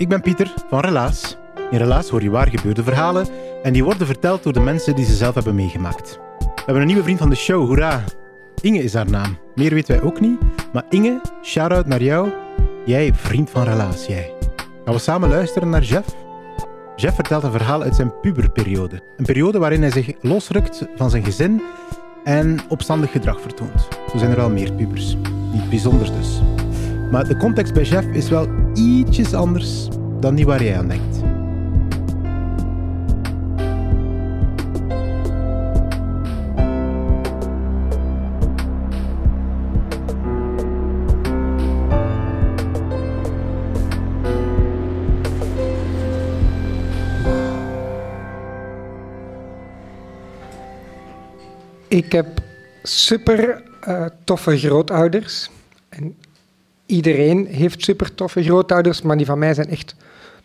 Ik ben Pieter van Relaas. In Relaas hoor je waar gebeurde verhalen en die worden verteld door de mensen die ze zelf hebben meegemaakt. We hebben een nieuwe vriend van de show, hoera! Inge is haar naam. Meer weten wij ook niet, maar Inge, shout-out naar jou. Jij, vriend van Relaas, jij. Gaan we samen luisteren naar Jeff? Jeff vertelt een verhaal uit zijn puberperiode. Een periode waarin hij zich losrukt van zijn gezin en opstandig gedrag vertoont. Zo zijn er wel meer pubers. Niet bijzonders dus. Maar de context bij Jeff is wel ietsjes anders dan die waar jij aan denkt. Ik heb super eh, toffe grootouders. En iedereen heeft super toffe grootouders, maar die van mij zijn echt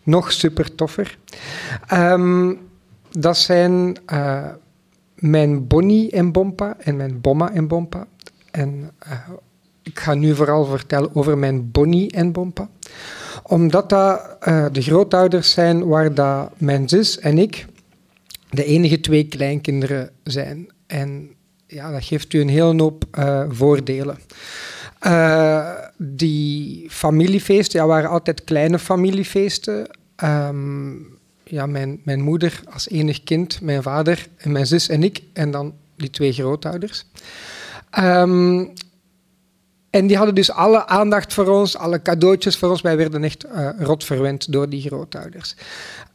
nog super toffer. Ehm, dat zijn eh, mijn Bonnie en Bompa en mijn Bomma en Bompa. En eh, ik ga nu vooral vertellen over mijn Bonnie en Bompa. Omdat dat eh, de grootouders zijn waar dat mijn zus en ik de enige twee kleinkinderen zijn. En ja, dat geeft u een hele hoop voordelen. Eh, die familiefeesten ja, waren altijd kleine familiefeesten. Ehm, ja, mijn, mijn moeder als enig kind, mijn vader en mijn zus en ik. En dan die twee grootouders. Ehm, en die hadden dus alle aandacht voor ons, alle cadeautjes voor ons. Wij werden echt eh, rot verwend door die grootouders.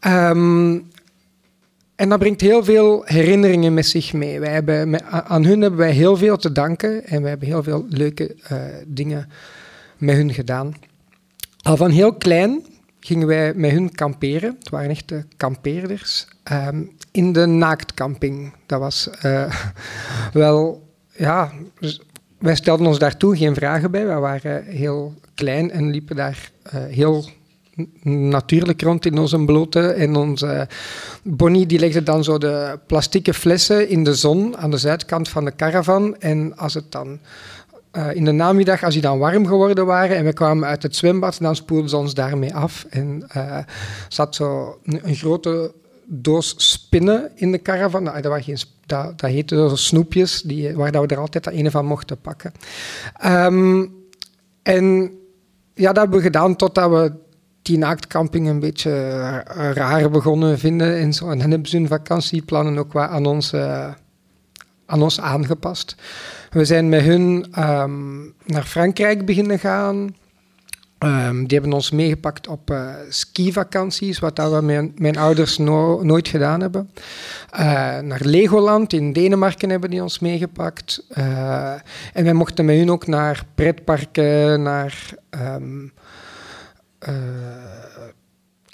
Ehm, en dat brengt heel veel herinneringen met zich mee. Wij hebben, aan hun hebben wij heel veel te danken en we hebben heel veel leuke eh, dingen met hun gedaan. Al van heel klein gingen wij met hun kamperen. Het waren echte kampeerders. ehm, in de naaktcamping. Dat was eh, wel, ja, wij stelden ons daartoe geen vragen bij. Wij waren heel klein en liepen daar eh, heel natuurlijk rond in onze blote. En onze Bonnie die legde dan zo de plastieke flessen in de zon aan de zuidkant van de caravan. En als het dan eh, in de namiddag, als die dan warm geworden waren en we kwamen uit het zwembad, dan spoelden ze ons daarmee af. En eh zat zo een, grote doos spinnen in de caravan. Nou, dat, was geen, dat, dat heette zo snoepjes, die, waar dat we er altijd dat ene van mochten pakken. Ehm, en ja, dat hebben we gedaan totdat we die naaktcamping een beetje eh, raar begonnen vinden en zo. En dan hebben ze hun vakantieplannen ook wat aan ons, aan ons aangepast. We zijn met hun ehm, naar Frankrijk beginnen gaan. Ehm, die hebben ons meegepakt op eh skivakanties, wat dat mijn, mijn ouders no- nooit gedaan hebben. Eh, naar Legoland in Denemarken hebben die ons meegepakt. Eh, en wij mochten met hun ook naar pretparken, naar ehm, eh,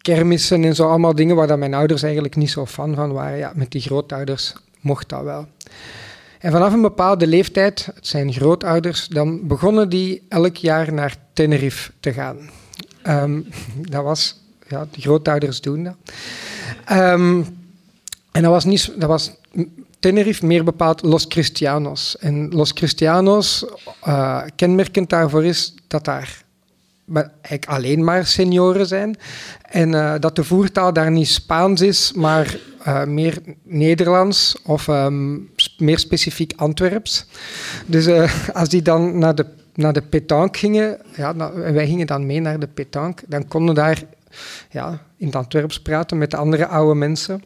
kermissen en zo. Allemaal dingen waar dat mijn ouders eigenlijk niet zo fan van waren. Ja, met die grootouders mocht dat wel. En vanaf een bepaalde leeftijd, het zijn grootouders, dan begonnen die elk jaar naar Tenerife te gaan. Ehm, dat was, ja, de grootouders doen dat. Ehm, en dat was, niet, dat was Tenerife, meer bepaald Los Cristianos. En Los Cristianos, eh, kenmerkend daarvoor is dat daar maar eigenlijk alleen maar senioren zijn. En eh, dat de voertaal daar niet Spaans is, maar eh, meer Nederlands of ehm, meer specifiek Antwerps. Dus eh, als die dan naar de, naar de pétanque gingen, ja, nou, wij gingen dan mee naar de pétanque, dan konden daar ja, in het Antwerps praten met de andere oude mensen.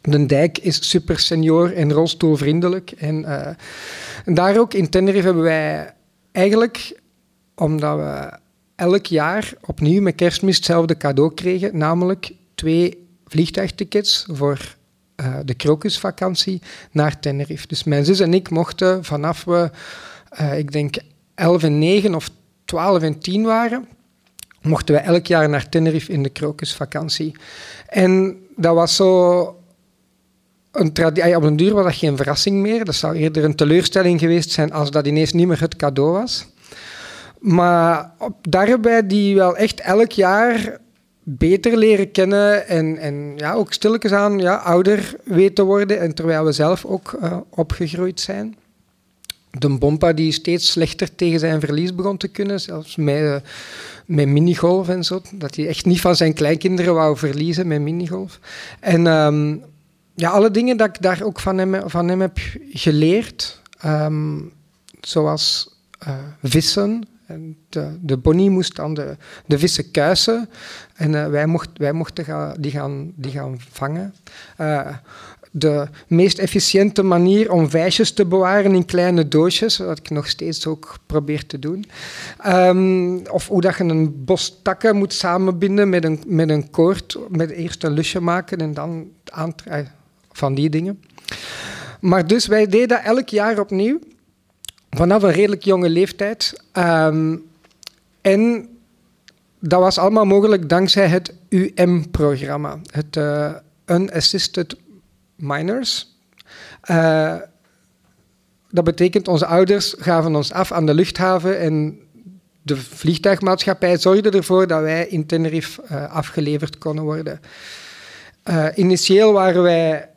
De dijk is super senior en rolstoelvriendelijk. En, uh, en daar ook in Tenerife hebben wij eigenlijk, omdat we elk jaar opnieuw met kerstmis hetzelfde cadeau kregen, namelijk twee vliegtuigtickets voor uh, de krokusvakantie naar Tenerife. Dus mijn zus en ik mochten vanaf we, uh, ik denk, 11 en 9 of 12 en 10 waren, mochten wij elk jaar naar Tenerife in de krokusvakantie. En dat was zo een traditie. Op een duur was dat geen verrassing meer. Dat zou eerder een teleurstelling geweest zijn als dat ineens niet meer het cadeau was. Maar daarbij die wel echt elk jaar beter leren kennen en, en ja, ook stilletjes aan ja, ouder weten worden. En terwijl we zelf ook uh, opgegroeid zijn. De Bompa die steeds slechter tegen zijn verlies begon te kunnen, zelfs met, uh, met minigolf en zo. Dat hij echt niet van zijn kleinkinderen wou verliezen met minigolf. En um, ja, alle dingen dat ik daar ook van hem, van hem heb geleerd, um, zoals uh, vissen, de, de Bonnie moest dan de, de vissen kuisen en uh, wij, mocht, wij mochten die, gaan, die gaan vangen. Uh, de meest efficiënte manier om vijsjes te bewaren in kleine doosjes, wat ik nog steeds ook probeer te doen. Um, of hoe dat je een bos takken moet samenbinden met een, met een koord, met eerst een lusje maken en dan aantrekken van die dingen. Maar dus wij deden dat elk jaar opnieuw vanaf een redelijk jonge leeftijd. Um, en dat was allemaal mogelijk dankzij het UM-programma, het uh, Unassisted Minors. Uh, dat betekent, onze ouders gaven ons af aan de luchthaven en de vliegtuigmaatschappij zorgde ervoor dat wij in Tenerife uh, afgeleverd konden worden. initieel waren wij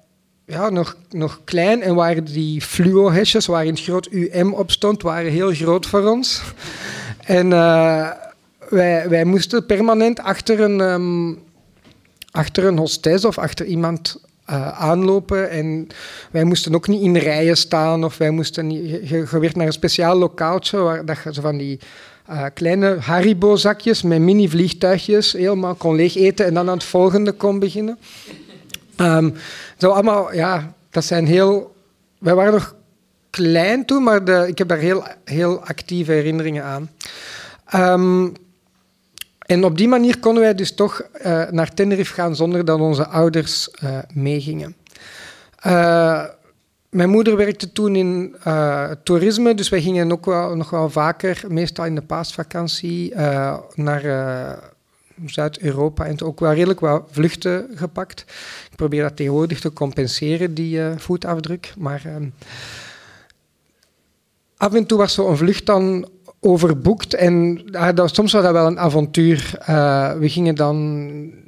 ja, nog, nog klein en waren die fluo-hesjes waarin het groot UM op stond, waren heel groot voor ons. en uh, wij, wij moesten permanent achter een, um, achter een hostess of achter iemand uh, aanlopen. En wij moesten ook niet in rijen staan of wij moesten niet... Je, naar een speciaal lokaaltje waar dat je van die... Uh, kleine Haribo-zakjes met mini-vliegtuigjes helemaal kon leeg eten en dan aan het volgende kon beginnen. Um, zo allemaal, ja, dat zijn heel... Wij waren nog klein toen, maar de, ik heb daar heel, heel actieve herinneringen aan. Um, en op die manier konden wij dus toch uh, naar Tenerife gaan zonder dat onze ouders uh, meegingen. Uh, mijn moeder werkte toen in toerisme, dus wij gingen ook wel, nog wel vaker, meestal in de paasvakantie, naar Zuid-Europa en ook wel redelijk wat vluchten gepakt. Ik probeer dat tegenwoordig te compenseren, die uh, voetafdruk. Maar uh, af en toe was zo'n vlucht dan overboekt en uh, dat, soms was dat wel een avontuur. Uh, we gingen dan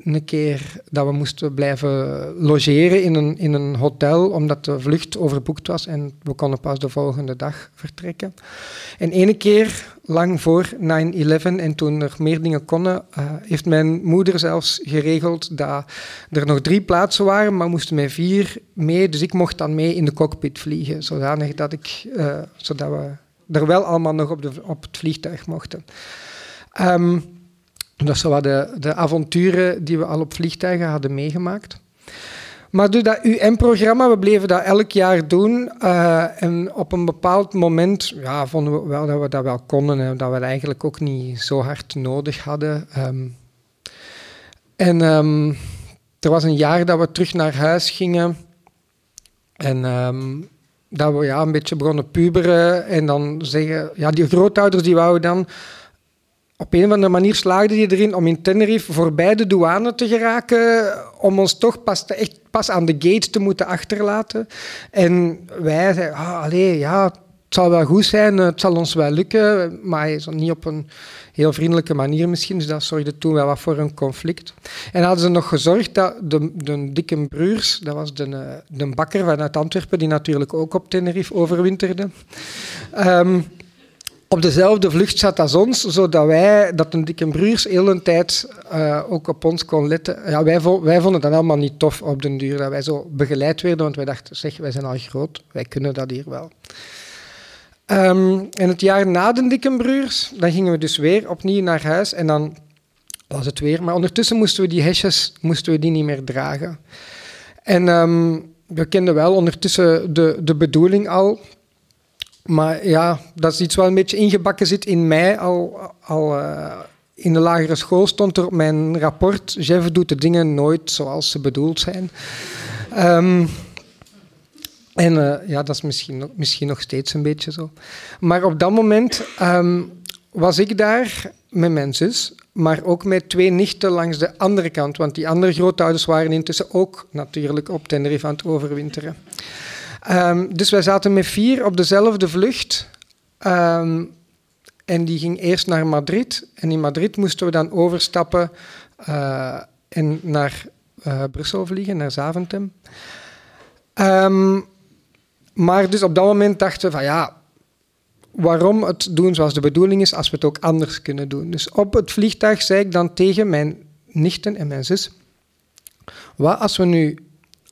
een keer dat we moesten blijven logeren in een, in een hotel, omdat de vlucht overboekt was en we konden pas de volgende dag vertrekken. En ene keer, lang voor 9-11 en toen er meer dingen konden, uh, heeft mijn moeder zelfs geregeld dat er nog drie plaatsen waren, maar moesten mij vier mee. Dus ik mocht dan mee in de cockpit vliegen, zodanig dat, ik, uh, zodat we er wel allemaal nog op, de, op het vliegtuig mochten. Um, dat zijn de, de avonturen die we al op vliegtuigen hadden meegemaakt. Maar door dat UM-programma, we bleven dat elk jaar doen. Uh, en op een bepaald moment ja, vonden we wel dat we dat wel konden en dat we eigenlijk ook niet zo hard nodig hadden. Um, en um, er was een jaar dat we terug naar huis gingen. En dat we ja, een beetje begonnen puberen. En dan zeggen, ja, die grootouders die wouden dan op een of andere manier slaagde die erin om in Tenerife voorbij de douane te geraken, om ons toch pas, echt pas aan de gate te moeten achterlaten. En wij zeiden, ah, ja, het zal wel goed zijn, het zal ons wel lukken, maar niet op een heel vriendelijke manier misschien, dus dat zorgde toen wel wat voor een conflict. En hadden ze nog gezorgd dat de, de dikke broers, dat was de, de bakker vanuit Antwerpen, die natuurlijk ook op Tenerife overwinterde, um, op dezelfde vlucht zat als ons, zodat wij, dat een dikke broers, heel een tijd uh, ook op ons kon letten. Ja, wij, wij, vonden dat allemaal niet tof op den duur, dat wij zo begeleid werden, want wij dachten, zeg, wij zijn al groot, wij kunnen dat hier wel. En het jaar na de dikke broers, dan gingen we dus weer opnieuw naar huis en dan was het weer. Maar ondertussen moesten we die hesjes moesten we die niet meer dragen. En ehm, we kenden wel ondertussen de, de bedoeling al. Maar ja, dat is iets wat een beetje ingebakken zit in mij. Al, al eh, in de lagere school stond er op mijn rapport... Jeff doet de dingen nooit zoals ze bedoeld zijn. Ehm, en eh, ja, dat is misschien, misschien nog steeds een beetje zo. Maar op dat moment ehm, was ik daar met mijn zus, maar ook met twee nichten langs de andere kant. Want die andere grootouders waren intussen ook natuurlijk op Tenerife aan het overwinteren. Ehm, dus wij zaten met vier op dezelfde vlucht. Ehm, en die ging eerst naar Madrid. En in Madrid moesten we dan overstappen uh, en naar uh, Brussel vliegen, naar Zaventem. Maar dus op dat moment dachten we van ja, waarom het doen zoals de bedoeling is als we het ook anders kunnen doen. Dus op het vliegtuig zei ik dan tegen mijn nichten en mijn zus, wat als we nu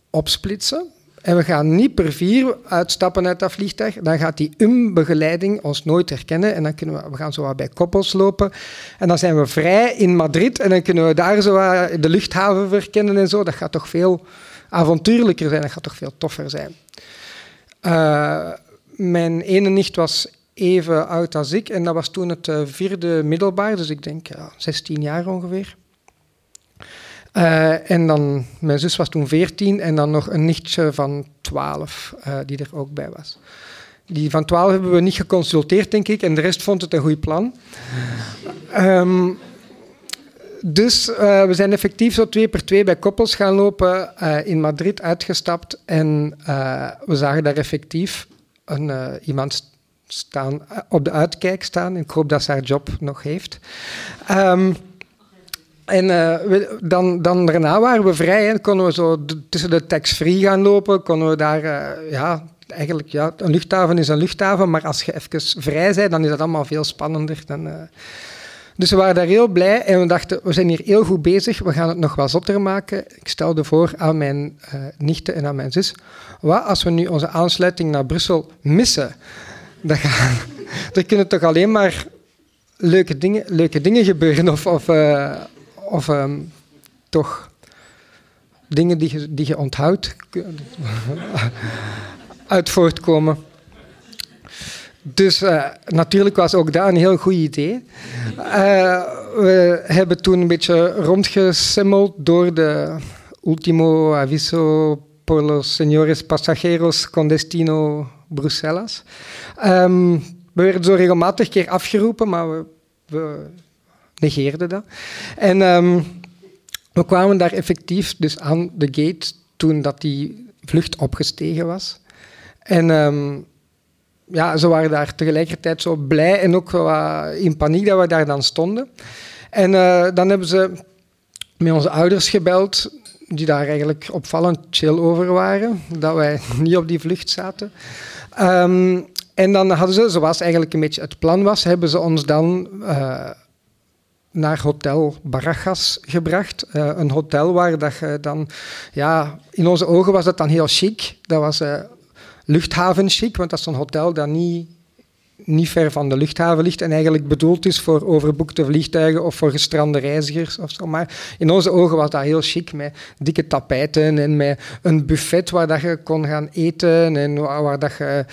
opsplitsen en we gaan niet per vier uitstappen uit dat vliegtuig, dan gaat die um-begeleiding ons nooit herkennen en dan kunnen we, we gaan zo wat bij koppels lopen en dan zijn we vrij in Madrid en dan kunnen we daar zo de luchthaven verkennen en zo. Dat gaat toch veel avontuurlijker zijn, dat gaat toch veel toffer zijn. Uh, mijn ene nicht was even oud als ik en dat was toen het uh, vierde middelbaar, dus ik denk ja, 16 jaar ongeveer. Uh, en dan, mijn zus was toen 14 en dan nog een nichtje van 12 die er ook bij was. Die van 12 hebben we niet geconsulteerd, denk ik, en de rest vond het een goed plan. Um, dus uh, we zijn effectief zo twee per twee bij koppels gaan lopen, uh, in Madrid uitgestapt en uh, we zagen daar effectief een, iemand staan, op de uitkijk staan. Ik hoop dat ze haar job nog heeft. Um, en dan, dan daarna waren we vrij. Hè. Konden we zo tussen de tax-free gaan lopen. Konden we daar, ja, eigenlijk, ja, een luchthaven is een luchthaven. Maar als je even vrij bent, dan is dat allemaal veel spannender. Dan, dus we waren daar heel blij en we dachten, we zijn hier heel goed bezig, we gaan het nog wel zotter maken. Ik stelde voor aan mijn uh, nichten en aan mijn zus, wat als we nu onze aansluiting naar Brussel missen? Dan gaan, kunnen toch alleen maar leuke dingen, leuke dingen gebeuren of, of, uh, of um, toch dingen die je, die je onthoudt uit voortkomen. Dus uh, natuurlijk was ook dat een heel goed idee. Uh, we hebben toen een beetje rondgesimmeld door de Ultimo Aviso por los señores pasajeros con destino Bruselas. Um, we werden zo regelmatig keer afgeroepen, maar we, we negeerden dat. En um, we kwamen daar effectief dus aan de gate toen dat die vlucht opgestegen was. En um, ja, ze waren daar tegelijkertijd zo blij en ook in paniek dat we daar dan stonden. En uh, dan hebben ze met onze ouders gebeld, die daar eigenlijk opvallend chill over waren, dat wij niet op die vlucht zaten. Um, en dan hadden ze, zoals eigenlijk een beetje het plan was, hebben ze ons dan uh, naar Hotel Barajas gebracht. Uh, een hotel waar dat je dan, ja, in onze ogen was dat dan heel chic. Dat was luchthaven chic, want dat is een hotel dat niet, niet ver van de luchthaven ligt en eigenlijk bedoeld is voor overboekte vliegtuigen of voor gestrande reizigers of zo. Maar in onze ogen was dat heel chic, met dikke tapijten en met een buffet waar dat je kon gaan eten. En, waar dat je...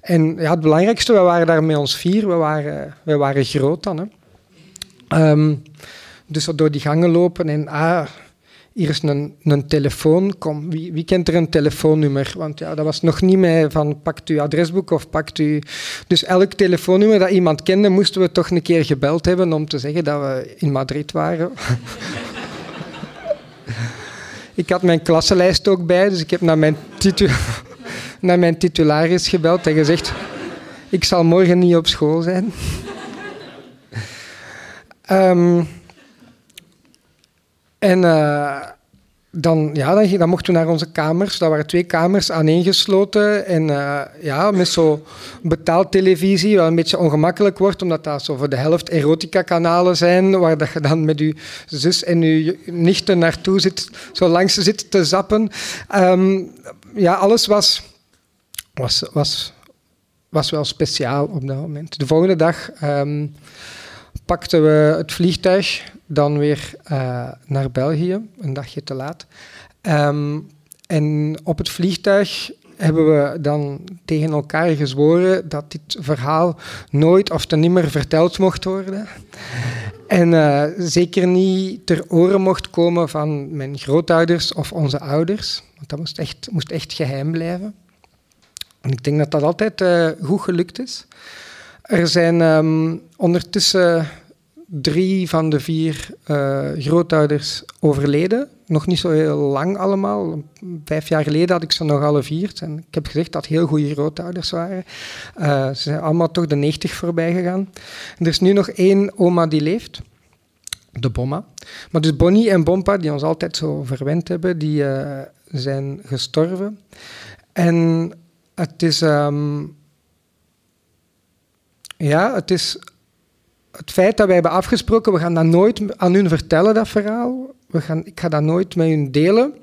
en ja, het belangrijkste, we waren daar met ons vier, we waren, we waren groot dan. Hè. Um, dus door die gangen lopen en... Ah, hier is een, een telefoon, kom, wie, kent er een telefoonnummer? Want ja, dat was nog niet meer van pakt uw adresboek of pakt u... Dus elk telefoonnummer dat iemand kende, moesten we toch een keer gebeld hebben om te zeggen dat we in Madrid waren. ik had mijn klassenlijst ook bij, dus ik heb naar mijn, titularis gebeld en gezegd... Ik zal morgen niet op school zijn. um, En uh, dan, ja, dan, dan, mochten we naar onze kamers. Dat waren twee kamers aaneengesloten. En uh, ja, met zo'n betaaltelevisie, wat een beetje ongemakkelijk wordt, omdat dat zo voor de helft erotica-kanalen zijn, waar dat je dan met je zus en je nichten naartoe zit, zo langs zit te zappen. Um, ja, alles was, was, was, was wel speciaal op dat moment. De volgende dag... Um, pakten we het vliegtuig dan weer uh, naar België, een dagje te laat. Um, en op het vliegtuig hebben we dan tegen elkaar gezworen dat dit verhaal nooit of ten nimmer verteld mocht worden. En uh, zeker niet ter oren mocht komen van mijn grootouders of onze ouders. Want dat moest echt, moest echt geheim blijven. En ik denk dat dat altijd uh, goed gelukt is. Er zijn um, ondertussen drie van de vier uh, grootouders overleden. Nog niet zo heel lang allemaal. Vijf jaar geleden had ik ze nog alle vier. En ik heb gezegd dat heel goede grootouders waren. Uh, ze zijn allemaal toch de 90 voorbij gegaan. er is nu nog één oma die leeft. De Bomma. Maar dus Bonnie en Bompa, die ons altijd zo verwend hebben, die uh, zijn gestorven. En het is... Um, ja, het is het feit dat wij hebben afgesproken, we gaan dat nooit aan hun vertellen, dat verhaal. We gaan, ik ga dat nooit met hun delen.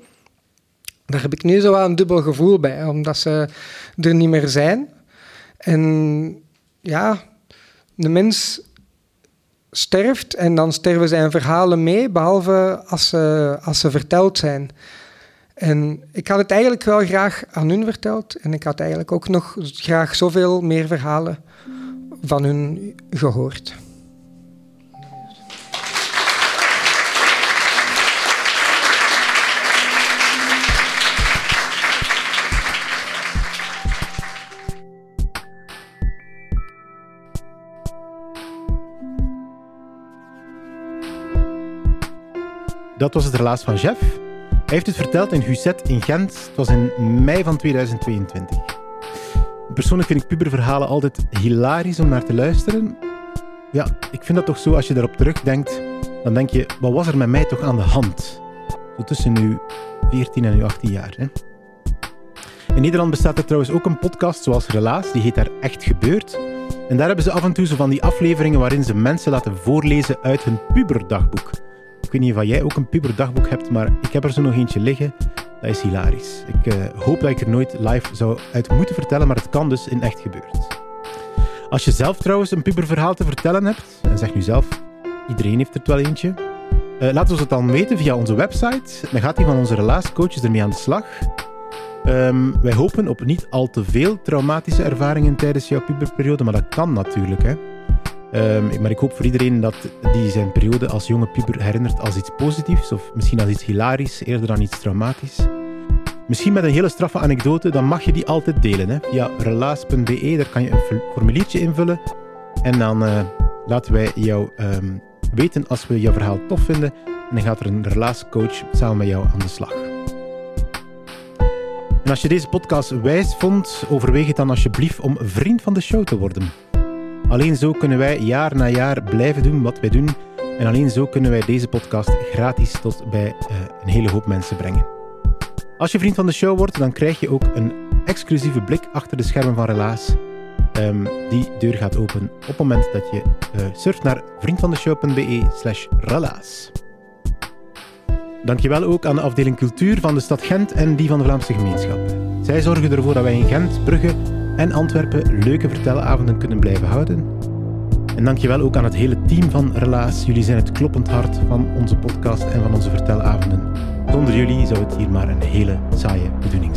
Daar heb ik nu zo wel een dubbel gevoel bij, omdat ze er niet meer zijn. En ja, de mens sterft en dan sterven zijn verhalen mee, behalve als ze, als ze verteld zijn. En ik had het eigenlijk wel graag aan hun verteld en ik had eigenlijk ook nog graag zoveel meer verhalen van hun gehoord. Dat was het relaas van Jeff. Hij heeft het verteld in Huzet in Gent. Het was in mei van 2022. Persoonlijk vind ik puberverhalen altijd hilarisch om naar te luisteren. Ja, ik vind dat toch zo, als je daarop terugdenkt, dan denk je, wat was er met mij toch aan de hand? Zo tussen nu 14 en nu 18 jaar. Hè? In Nederland bestaat er trouwens ook een podcast zoals Relaas, die heet daar Echt Gebeurd. En daar hebben ze af en toe zo van die afleveringen waarin ze mensen laten voorlezen uit hun puberdagboek. Ik weet niet of jij ook een puberdagboek hebt, maar ik heb er zo nog eentje liggen. Dat is hilarisch. Ik uh, hoop dat ik er nooit live zou uit moeten vertellen, maar het kan dus in echt gebeurd. Als je zelf trouwens een puberverhaal te vertellen hebt, en zeg nu zelf, iedereen heeft er wel eentje. Uh, laat ons het dan weten via onze website. Dan gaat die van onze relatiecoaches ermee aan de slag. Um, wij hopen op niet al te veel traumatische ervaringen tijdens jouw puberperiode, maar dat kan natuurlijk. Hè. Um, maar ik hoop voor iedereen dat die zijn periode als jonge puber herinnert als iets positiefs of misschien als iets hilarisch eerder dan iets traumatisch. Misschien met een hele straffe anekdote, dan mag je die altijd delen. Hè? Via relaas.be, daar kan je een formuliertje invullen. En dan uh, laten wij jou um, weten als we jouw verhaal tof vinden. En dan gaat er een relaascoach samen met jou aan de slag. En als je deze podcast wijs vond, overweeg het dan alsjeblieft om vriend van de show te worden. Alleen zo kunnen wij jaar na jaar blijven doen wat wij doen. En alleen zo kunnen wij deze podcast gratis tot bij uh, een hele hoop mensen brengen. Als je vriend van de show wordt, dan krijg je ook een exclusieve blik achter de schermen van Relaas. Um, die deur gaat open op het moment dat je uh, surft naar vriendvandeshow.be slash relaas. Dankjewel ook aan de afdeling cultuur van de stad Gent en die van de Vlaamse gemeenschap. Zij zorgen ervoor dat wij in Gent, Brugge en Antwerpen leuke vertelavonden kunnen blijven houden. En dankjewel ook aan het hele team van Relaas. Jullie zijn het kloppend hart van onze podcast en van onze vertelavonden. Zonder jullie zou het hier maar een hele saaie bedoeling